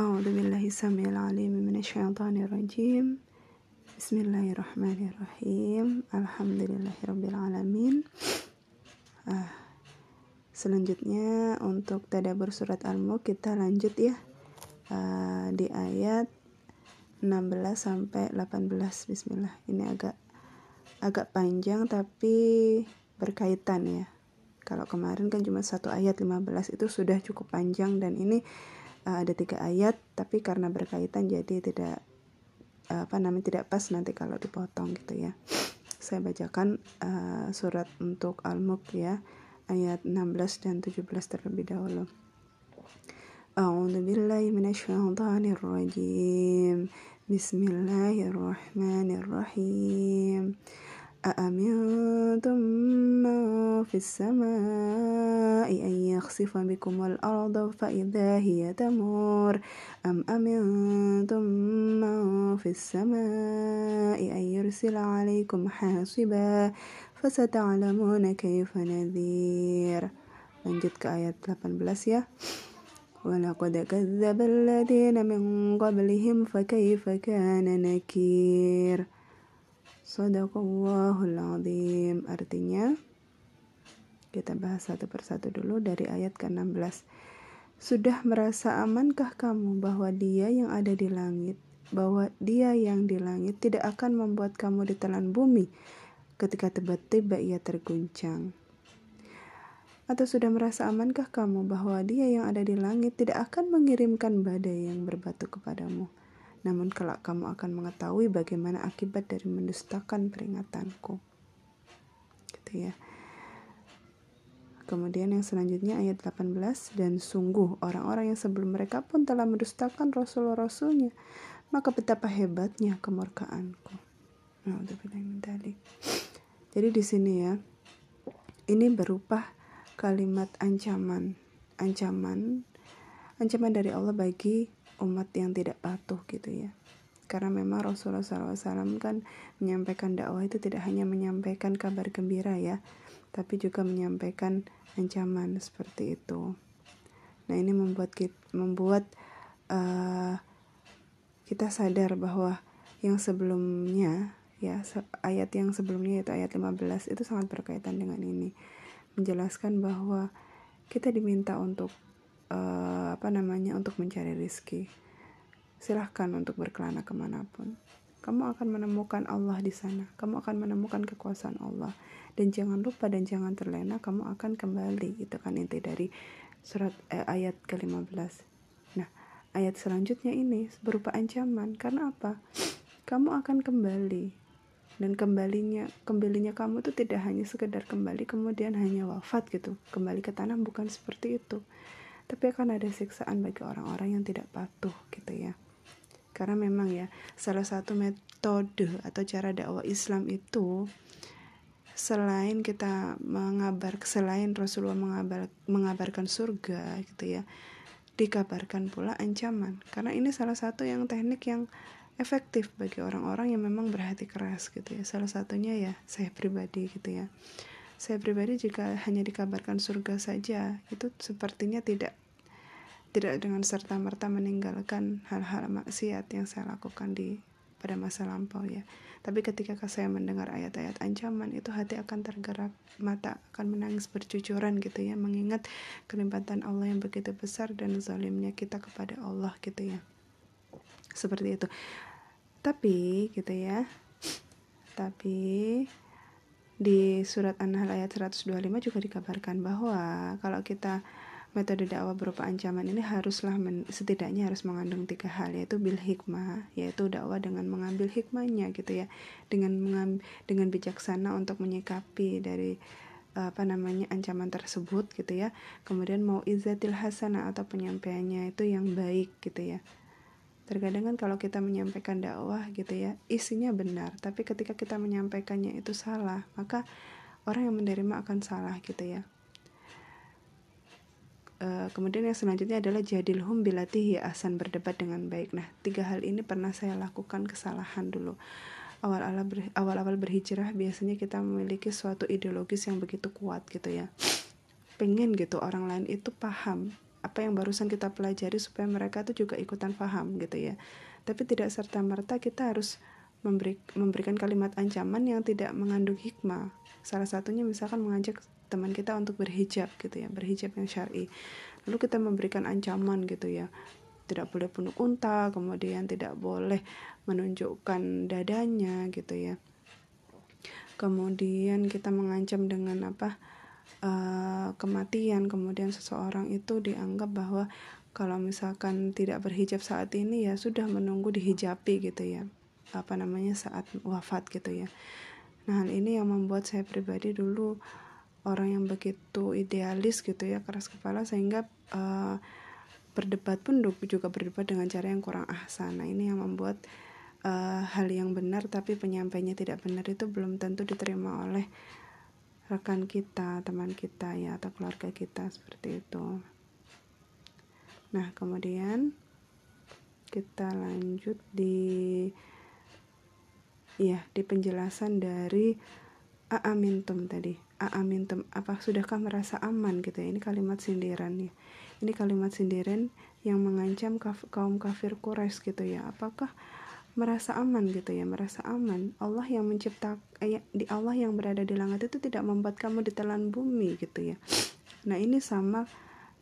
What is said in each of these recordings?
أعوذ بالله السميع العليم من الشيطان الرجيم بسم الله الرحمن الرحيم الحمد لله رب العالمين ah, selanjutnya untuk tadabur surat Al-Mulk kita lanjut ya uh, di ayat 16 sampai 18 bismillah ini agak agak panjang tapi berkaitan ya kalau kemarin kan cuma satu ayat 15 itu sudah cukup panjang dan ini uh, ada tiga ayat tapi karena berkaitan jadi tidak uh, apa namanya tidak pas nanti kalau dipotong gitu ya saya bacakan uh, surat untuk Al-Mulk ya ayat 16 dan 17 terlebih dahulu أعوذ بالله من الشيطان الرجيم بسم الله الرحمن الرحيم أأمنتم من في السماء أن يخسف بكم الأرض فإذا هي تمور؟ أم أمنتم من في السماء أن يرسل عليكم حاصبا فستعلمون كيف نذير؟ lanjut ayat 18 ya. ولقد كذب الذين من قبلهم فكيف كان نكير؟ Sadaqallahul azim Artinya Kita bahas satu persatu dulu dari ayat ke-16. Sudah merasa amankah kamu bahwa dia yang ada di langit Bahwa dia yang di langit tidak akan membuat kamu ditelan bumi Ketika tiba-tiba ia terguncang? Atau sudah merasa amankah kamu bahwa dia yang ada di langit tidak akan mengirimkan badai yang berbatu kepadamu? Namun kelak kamu akan mengetahui bagaimana akibat dari mendustakan peringatanku. Gitu ya. Kemudian yang selanjutnya ayat 18 dan sungguh orang-orang yang sebelum mereka pun telah mendustakan rasul-rasulnya maka betapa hebatnya kemurkaanku. Nah, Jadi di sini ya ini berupa kalimat ancaman, ancaman, ancaman dari Allah bagi umat yang tidak patuh gitu ya. Karena memang Rasulullah SAW kan menyampaikan dakwah itu tidak hanya menyampaikan kabar gembira ya tapi juga menyampaikan ancaman seperti itu. Nah ini membuat kita, membuat uh, kita sadar bahwa yang sebelumnya ya ayat yang sebelumnya yaitu ayat 15 itu sangat berkaitan dengan ini. Menjelaskan bahwa kita diminta untuk uh, apa namanya untuk mencari rizki. Silahkan untuk berkelana ke mana pun. Kamu akan menemukan Allah di sana. Kamu akan menemukan kekuasaan Allah. Dan jangan lupa dan jangan terlena kamu akan kembali itu kan inti dari surat eh, ayat ke-15 nah ayat selanjutnya ini berupa ancaman. Karena apa? Kamu akan kembali. Dan kembalinya kembalinya kamu itu tidak hanya sekedar kembali kemudian hanya wafat gitu. Kembali ke tanah bukan seperti itu tapi akan ada siksaan bagi orang-orang yang tidak patuh gitu ya. Karena memang ya salah satu metode atau cara dakwah Islam itu selain kita mengabar selain Rasulullah mengabar, mengabarkan surga gitu ya dikabarkan pula ancaman. Karena ini salah satu yang teknik yang efektif bagi orang-orang yang memang berhati keras gitu ya. Salah satunya ya saya pribadi gitu ya saya pribadi jika hanya dikabarkan surga saja itu sepertinya tidak tidak dengan serta merta meninggalkan hal-hal maksiat yang saya lakukan di pada masa lampau ya. Tapi ketika saya mendengar ayat-ayat ancaman itu hati akan tergerak mata akan menangis bercucuran gitu ya. Mengingat kenikmatan Allah yang begitu besar dan zalimnya kita kepada Allah gitu ya. Seperti itu. Tapi gitu ya. Tapi di surat An-Nahl ayat 125 juga dikabarkan bahwa kalau kita metode dakwah berupa ancaman ini haruslah men, setidaknya harus mengandung tiga hal yaitu bil hikmah yaitu dakwah dengan mengambil hikmahnya gitu ya. Dengan mengam, dengan bijaksana untuk menyikapi dari apa namanya ancaman tersebut gitu ya. Kemudian mau izatil hasanah atau penyampaiannya itu yang baik gitu ya terkadang kan kalau kita menyampaikan dakwah gitu ya isinya benar tapi ketika kita menyampaikannya itu salah maka orang yang menerima akan salah gitu ya. E, kemudian yang selanjutnya adalah jadilhum bilatihi asan berdebat dengan baik. Nah tiga hal ini pernah saya lakukan kesalahan dulu. Awal-awal ber, awal-awal berhijrah biasanya kita memiliki suatu ideologis yang begitu kuat gitu ya. Pengen gitu orang lain itu paham apa yang barusan kita pelajari supaya mereka tuh juga ikutan paham gitu ya. Tapi tidak serta merta kita harus memberi, memberikan kalimat ancaman yang tidak mengandung hikmah. Salah satunya misalkan mengajak teman kita untuk berhijab gitu ya berhijab yang syari. Lalu kita memberikan ancaman gitu ya. Tidak boleh penuh unta kemudian tidak boleh menunjukkan dadanya gitu ya. Kemudian kita mengancam dengan apa uh, kematian kemudian seseorang itu dianggap bahwa kalau misalkan tidak berhijab saat ini ya sudah menunggu dihijabi gitu ya. Apa namanya saat wafat gitu ya. Nah hal ini yang membuat saya pribadi dulu orang yang begitu idealis gitu ya keras kepala sehingga uh, berdebat pun juga berdebat dengan cara yang kurang ahsan. Nah ini yang membuat uh, hal yang benar tapi penyampainya tidak benar itu belum tentu diterima oleh rekan kita teman kita ya atau keluarga kita seperti itu. Nah kemudian kita lanjut di ya di penjelasan dari aamintum tadi. Aamintum apa sudahkah merasa aman gitu ya? Ini kalimat sindiran ya. Ini kalimat sindiran yang mengancam kaum kafir Quraisy gitu ya. Apakah merasa aman gitu ya merasa aman. Allah yang mencipta eh, di Allah yang berada di langit itu tidak membuat kamu ditelan bumi gitu ya. Nah ini sama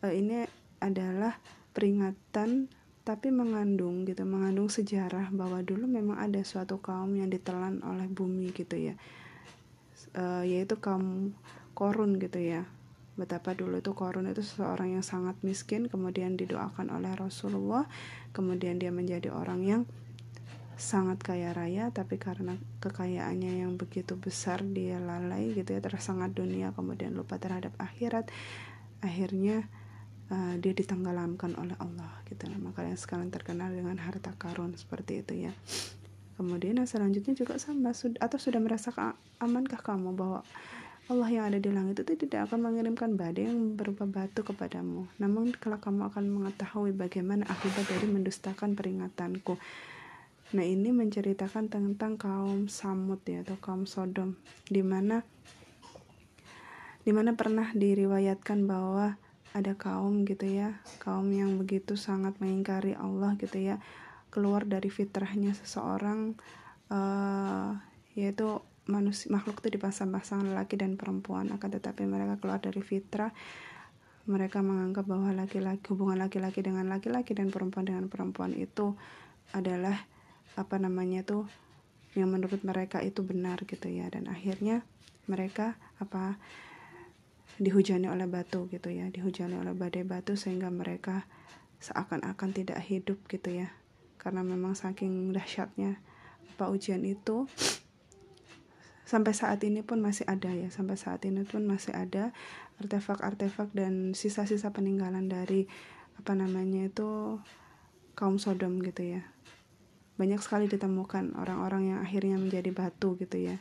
eh, ini adalah peringatan tapi mengandung gitu mengandung sejarah bahwa dulu memang ada suatu kaum yang ditelan oleh bumi gitu ya. Uh, yaitu kaum korun gitu ya. Betapa dulu itu korun itu seseorang yang sangat miskin kemudian didoakan oleh Rasulullah kemudian dia menjadi orang yang sangat kaya raya tapi karena kekayaannya yang begitu besar dia lalai gitu ya tersangat dunia kemudian lupa terhadap akhirat akhirnya uh, dia ditenggelamkan oleh Allah gitu nah, makanya sekarang terkenal dengan harta karun seperti itu ya Kemudian yang selanjutnya juga sama atau sudah merasa amankah kamu bahwa Allah yang ada di langit itu tidak akan mengirimkan badai yang berupa batu kepadamu. Namun kalau kamu akan mengetahui bagaimana akibat dari mendustakan peringatanku. Nah ini menceritakan tentang kaum Samud ya atau kaum Sodom di mana di mana pernah diriwayatkan bahwa ada kaum gitu ya kaum yang begitu sangat mengingkari Allah gitu ya keluar dari fitrahnya seseorang uh, yaitu manusia makhluk itu dipasang-pasang laki dan perempuan. Akan tetapi mereka keluar dari fitrah mereka menganggap bahwa laki-laki hubungan laki-laki dengan laki-laki dan perempuan dengan perempuan itu adalah apa namanya tuh yang menurut mereka itu benar gitu ya. Dan akhirnya mereka apa dihujani oleh batu gitu ya. Dihujani oleh badai batu sehingga mereka seakan-akan tidak hidup gitu ya. Karena memang saking dahsyatnya apa ujian itu sampai saat ini pun masih ada ya. Sampai saat ini pun masih ada artefak-artefak dan sisa-sisa peninggalan dari apa namanya itu kaum Sodom gitu ya banyak sekali ditemukan orang-orang yang akhirnya menjadi batu gitu ya.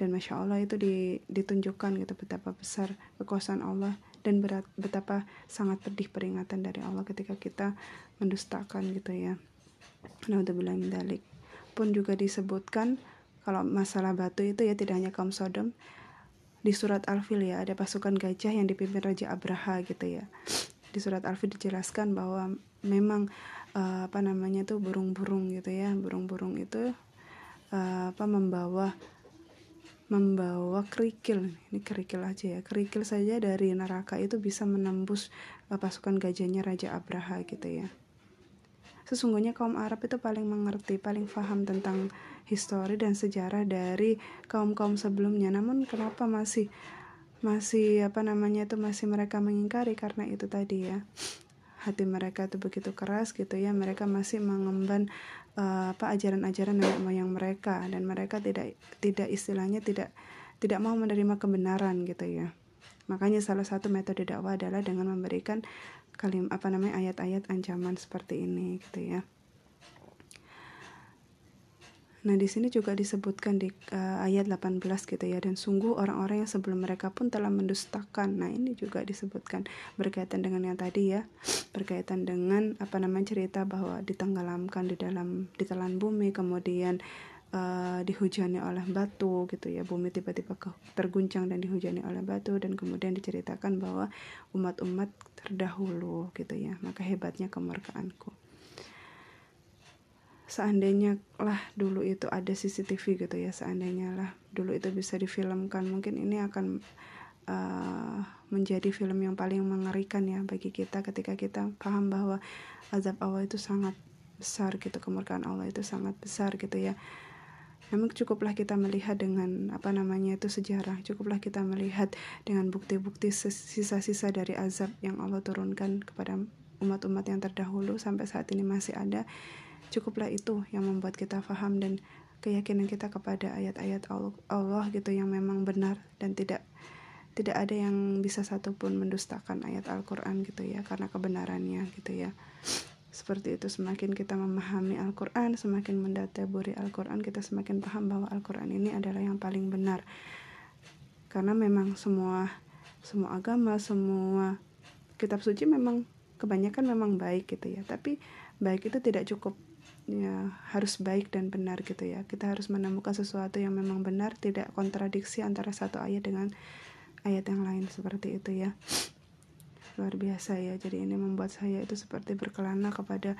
Dan masya Allah itu ditunjukkan gitu betapa besar kekuasaan Allah dan berat, betapa sangat pedih peringatan dari Allah ketika kita mendustakan gitu ya. Naudzubillah dalik. Pun juga disebutkan kalau masalah batu itu ya tidak hanya kaum Sodom di surat Al-Fil ya ada pasukan gajah yang dipimpin Raja Abraha gitu ya. Di surat Al-Fil dijelaskan bahwa memang uh, apa namanya tuh burung-burung gitu ya. Burung-burung itu uh, apa membawa membawa kerikil. Ini kerikil aja ya. Kerikil saja dari neraka itu bisa menembus uh, pasukan gajahnya Raja Abraha gitu ya. Sesungguhnya kaum Arab itu paling mengerti, paling paham tentang histori dan sejarah dari kaum-kaum sebelumnya. Namun kenapa masih masih apa namanya itu masih mereka mengingkari? Karena itu tadi ya. Hati mereka itu begitu keras gitu ya. Mereka masih mengemban uh, apa ajaran-ajaran nenek moyang mereka dan mereka tidak tidak istilahnya tidak tidak mau menerima kebenaran gitu ya. Makanya salah satu metode dakwah adalah dengan memberikan kalim apa namanya ayat-ayat ancaman seperti ini gitu ya. Nah, di sini juga disebutkan di uh, ayat 18 gitu ya dan sungguh orang-orang yang sebelum mereka pun telah mendustakan. Nah, ini juga disebutkan berkaitan dengan yang tadi ya, berkaitan dengan apa namanya cerita bahwa ditenggelamkan di dalam ditelan bumi kemudian uh, dihujani oleh batu gitu ya bumi tiba-tiba terguncang dan dihujani oleh batu dan kemudian diceritakan bahwa umat-umat terdahulu gitu ya maka hebatnya kemurkaanku seandainya lah dulu itu ada CCTV gitu ya seandainya lah dulu itu bisa difilmkan mungkin ini akan uh, menjadi film yang paling mengerikan ya bagi kita ketika kita paham bahwa azab Allah itu sangat besar gitu kemurkaan Allah itu sangat besar gitu ya. Memang cukuplah kita melihat dengan apa namanya itu sejarah, cukuplah kita melihat dengan bukti-bukti sisa-sisa dari azab yang Allah turunkan kepada umat-umat yang terdahulu sampai saat ini masih ada. Cukuplah itu yang membuat kita faham dan keyakinan kita kepada ayat-ayat Allah, Allah gitu yang memang benar dan tidak tidak ada yang bisa satupun mendustakan ayat Al-Quran gitu ya karena kebenarannya gitu ya seperti itu semakin kita memahami Al-Quran semakin mendataburi Al-Quran kita semakin paham bahwa Al-Quran ini adalah yang paling benar karena memang semua semua agama semua kitab suci memang kebanyakan memang baik gitu ya. Tapi baik itu tidak cukup ya harus baik dan benar gitu ya. Kita harus menemukan sesuatu yang memang benar tidak kontradiksi antara satu ayat dengan ayat yang lain seperti itu ya. Luar biasa ya. Jadi ini membuat saya itu seperti berkelana kepada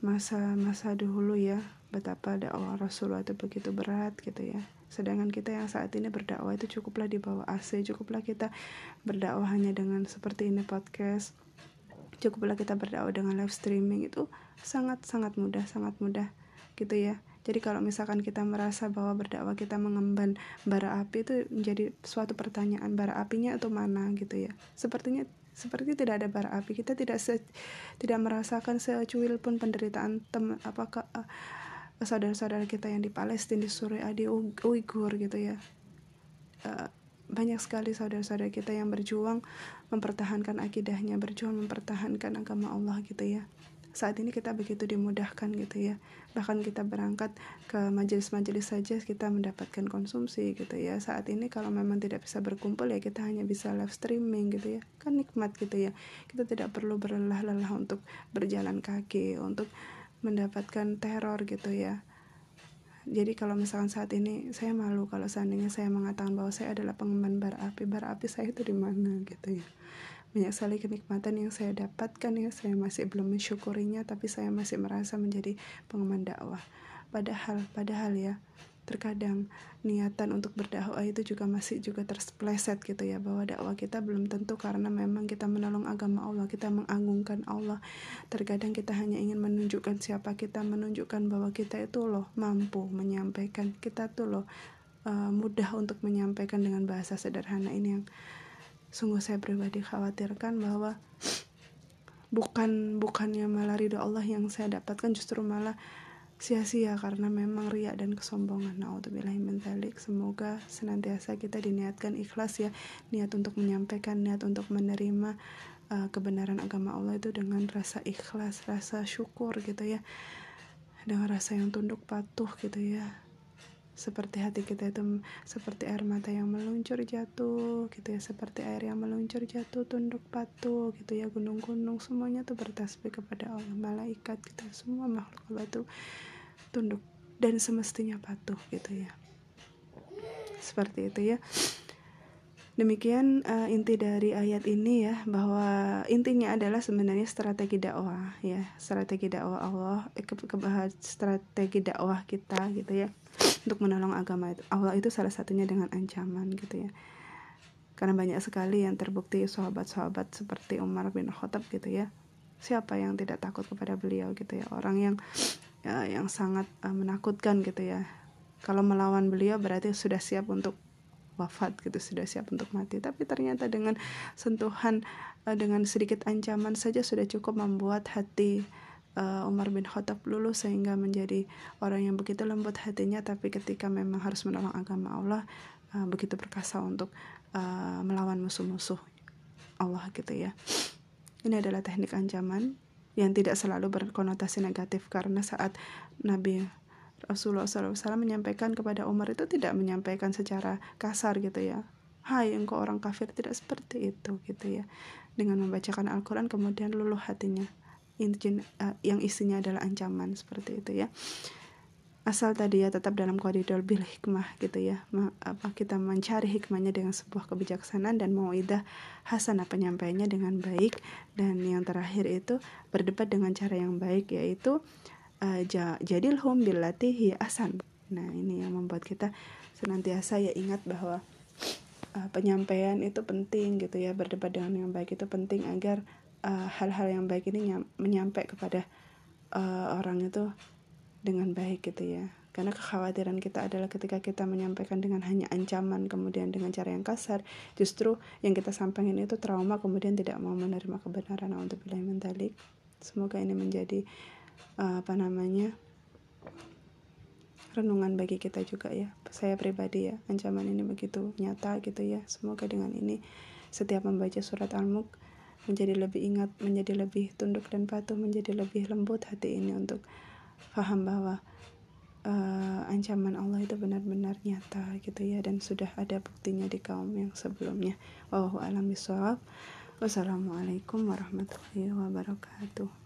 masa-masa dahulu ya. Betapa dakwah Rasulullah itu begitu berat gitu ya. Sedangkan kita yang saat ini berdakwah itu cukuplah di bawah AC cukuplah kita berdakwah hanya dengan seperti ini podcast cukuplah kita berdakwah dengan live streaming itu sangat sangat mudah sangat mudah gitu ya. Jadi kalau misalkan kita merasa bahwa berdakwah kita mengemban bara api itu menjadi suatu pertanyaan bara apinya itu mana gitu ya. Sepertinya seperti tidak ada bara api kita tidak se, tidak merasakan secuil pun penderitaan tem apakah uh, saudara-saudara kita yang di Palestina di Suriah di Uighur gitu ya. Uh, banyak sekali saudara-saudara kita yang berjuang mempertahankan akidahnya berjuang mempertahankan agama Allah gitu ya. Saat ini kita begitu dimudahkan gitu ya. Bahkan kita berangkat ke majelis-majelis saja kita mendapatkan konsumsi gitu ya. Saat ini kalau memang tidak bisa berkumpul ya kita hanya bisa live streaming gitu ya. Kan nikmat gitu ya. Kita tidak perlu berlelah-lelah untuk berjalan kaki untuk mendapatkan teror gitu ya jadi kalau misalkan saat ini saya malu kalau seandainya saya mengatakan bahwa saya adalah pengemban bara api bara api saya itu di mana gitu ya. Banyak sekali kenikmatan yang saya dapatkan ya saya masih belum mensyukurinya tapi saya masih merasa menjadi pengemban dakwah. Padahal padahal ya terkadang niatan untuk berdakwah itu juga masih juga terpleset gitu ya bahwa dakwah kita belum tentu karena memang kita menolong agama Allah kita mengagungkan Allah. Terkadang kita hanya ingin menunjukkan siapa kita menunjukkan bahwa kita itu loh mampu menyampaikan kita tuh loh uh, mudah untuk menyampaikan dengan bahasa sederhana. Ini yang sungguh saya pribadi khawatirkan bahwa bukan bukannya malah ridho Allah yang saya dapatkan justru malah sia-sia karena memang riak dan kesombongan. Nauzubillahi min Semoga senantiasa kita diniatkan ikhlas ya, niat untuk menyampaikan, niat untuk menerima uh, kebenaran agama Allah itu dengan rasa ikhlas, rasa syukur gitu ya. Dengan rasa yang tunduk patuh gitu ya seperti hati kita itu seperti air mata yang meluncur jatuh gitu ya. Seperti air yang meluncur jatuh tunduk patuh gitu ya. Gunung-gunung semuanya tuh bertasbih kepada Allah. Malaikat kita semua makhluk Allah itu tunduk dan semestinya patuh gitu ya. Seperti itu ya. Demikian uh, inti dari ayat ini ya bahwa intinya adalah sebenarnya strategi dakwah ya, strategi dakwah Allah eh, ke, ke strategi dakwah kita gitu ya untuk menolong agama itu. Allah itu salah satunya dengan ancaman gitu ya. Karena banyak sekali yang terbukti sahabat-sahabat seperti Umar bin Khattab gitu ya. Siapa yang tidak takut kepada beliau gitu ya. Orang yang ya, yang sangat uh, menakutkan gitu ya. Kalau melawan beliau berarti sudah siap untuk wafat gitu sudah siap untuk mati tapi ternyata dengan sentuhan uh, dengan sedikit ancaman saja sudah cukup membuat hati uh, Umar bin Khattab lulus sehingga menjadi orang yang begitu lembut hatinya tapi ketika memang harus menolong agama Allah uh, begitu perkasa untuk uh, melawan musuh-musuh Allah gitu ya. Ini adalah teknik ancaman yang tidak selalu berkonotasi negatif karena saat Nabi Rasulullah SAW menyampaikan kepada Umar itu tidak menyampaikan secara kasar gitu ya. Hai engkau orang kafir tidak seperti itu gitu ya. Dengan membacakan Al-Quran kemudian luluh hatinya eh, yang isinya adalah ancaman seperti itu ya. Asal tadi ya tetap dalam koridor bil hikmah gitu ya. Apa kita mencari hikmahnya dengan sebuah kebijaksanaan dan mau idah hasanah penyampaiannya dengan baik. Dan yang terakhir itu berdebat dengan cara yang baik yaitu uh, jadilhum billati asan nah ini yang membuat kita senantiasa ya ingat bahwa uh, penyampaian itu penting gitu ya. Berdebat dengan yang baik itu penting agar eh, hal-hal uh, yang baik ini menyampai kepada uh, orang itu dengan baik gitu ya. Karena kekhawatiran kita adalah ketika kita menyampaikan dengan hanya ancaman kemudian dengan cara yang kasar justru yang kita sampaikan itu trauma kemudian tidak mau menerima kebenaran. Untuk bilang mentalik semoga ini menjadi uh, apa namanya renungan bagi kita juga ya. Saya pribadi ya ancaman ini begitu nyata gitu ya. Semoga dengan ini setiap membaca surat al-mulk menjadi lebih ingat menjadi lebih tunduk dan patuh menjadi lebih lembut hati ini untuk paham bahwa uh, ancaman Allah itu benar-benar nyata gitu ya dan sudah ada buktinya di kaum yang sebelumnya. Wallahu alam. Wassalamualaikum warahmatullahi wabarakatuh.